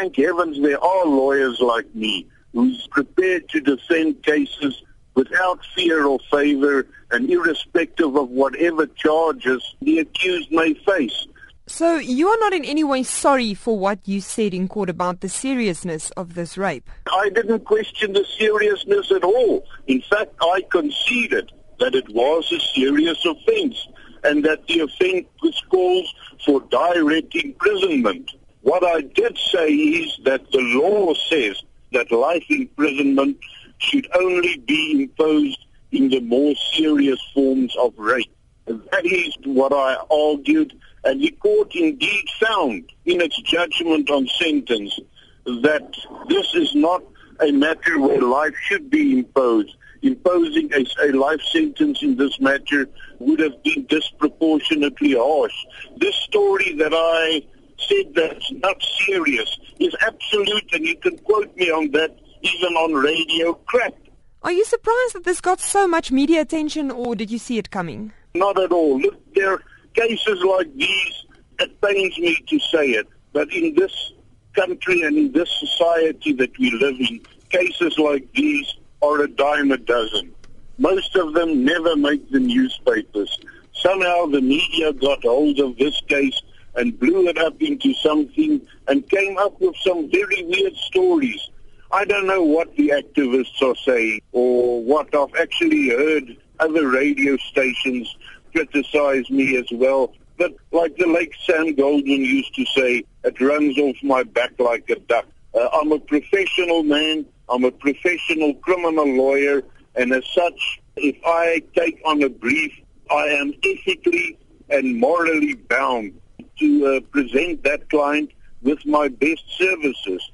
thank heavens there are lawyers like me who's prepared to defend cases without fear or favor and irrespective of whatever charges the accused may face. So you are not in any way sorry for what you said in court about the seriousness of this rape? I didn't question the seriousness at all. In fact, I conceded that it was a serious offense and that the offense calls for direct imprisonment. What I did say is that the law says that life imprisonment should only be imposed in the more serious forms of rape. That is what I argued, and the court indeed found in its judgment on sentence that this is not a matter where life should be imposed. Imposing a, a life sentence in this matter would have been disproportionately harsh. This story that I said that's not serious is absolute, and you can quote me on that even on radio crap. Are you surprised that this got so much media attention, or did you see it coming? Not at all. Look, there are cases like these. It pains me to say it, but in this country and in this society that we live in, cases like these are a dime a dozen. Most of them never make the newspapers. Somehow the media got hold of this case and blew it up into something and came up with some very weird stories I don't know what the activists are saying or what I've actually heard other radio stations criticize me as well. But like the late Sam Goldwyn used to say, it runs off my back like a duck. Uh, I'm a professional man. I'm a professional criminal lawyer. And as such, if I take on a brief, I am ethically and morally bound to uh, present that client with my best services.